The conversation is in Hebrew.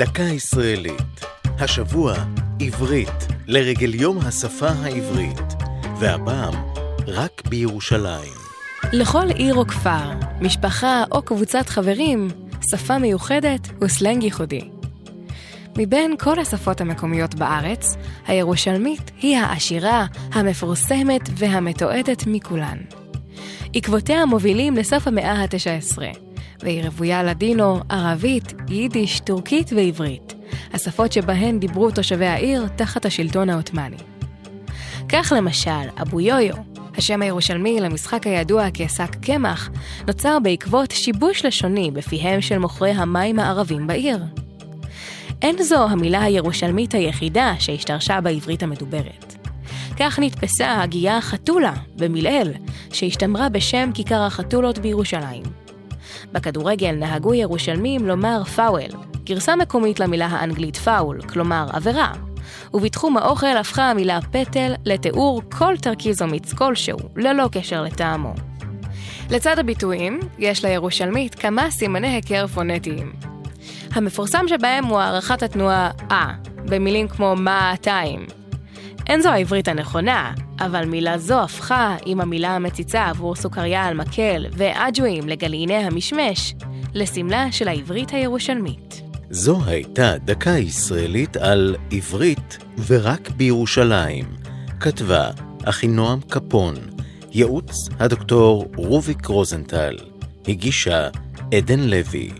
דקה ישראלית. השבוע עברית לרגל יום השפה העברית, והפעם רק בירושלים. לכל עיר או כפר, משפחה או קבוצת חברים, שפה מיוחדת וסלנג ייחודי. מבין כל השפות המקומיות בארץ, הירושלמית היא העשירה, המפורסמת והמתועדת מכולן. עקבותיה מובילים לסוף המאה ה-19, והיא רוויה לדינו, ערבית, יידיש, טורקית ועברית, השפות שבהן דיברו תושבי העיר תחת השלטון העות'מאני. כך למשל, אבו יויו, השם הירושלמי למשחק הידוע כשק קמח, נוצר בעקבות שיבוש לשוני בפיהם של מוכרי המים הערבים בעיר. אין זו המילה הירושלמית היחידה שהשתרשה בעברית המדוברת. כך נתפסה הגייה חתולה במילאל, שהשתמרה בשם כיכר החתולות בירושלים. בכדורגל נהגו ירושלמים לומר פאוול, גרסה מקומית למילה האנגלית פאול, כלומר עבירה. ובתחום האוכל הפכה המילה פטל לתיאור כל תרכיז או מיץ כלשהו, ללא קשר לטעמו. לצד הביטויים, יש לירושלמית כמה סימני היכר פונטיים. המפורסם שבהם הוא הערכת התנועה אה, במילים כמו מעתיים. אין זו העברית הנכונה, אבל מילה זו הפכה, עם המילה המציצה עבור סוכריה על מקל ואג'ואים לגלעיני המשמש, לסמלה של העברית הירושלמית. זו הייתה דקה ישראלית על עברית ורק בירושלים. כתבה אחינועם קפון, ייעוץ הדוקטור רוביק רוזנטל, הגישה עדן לוי.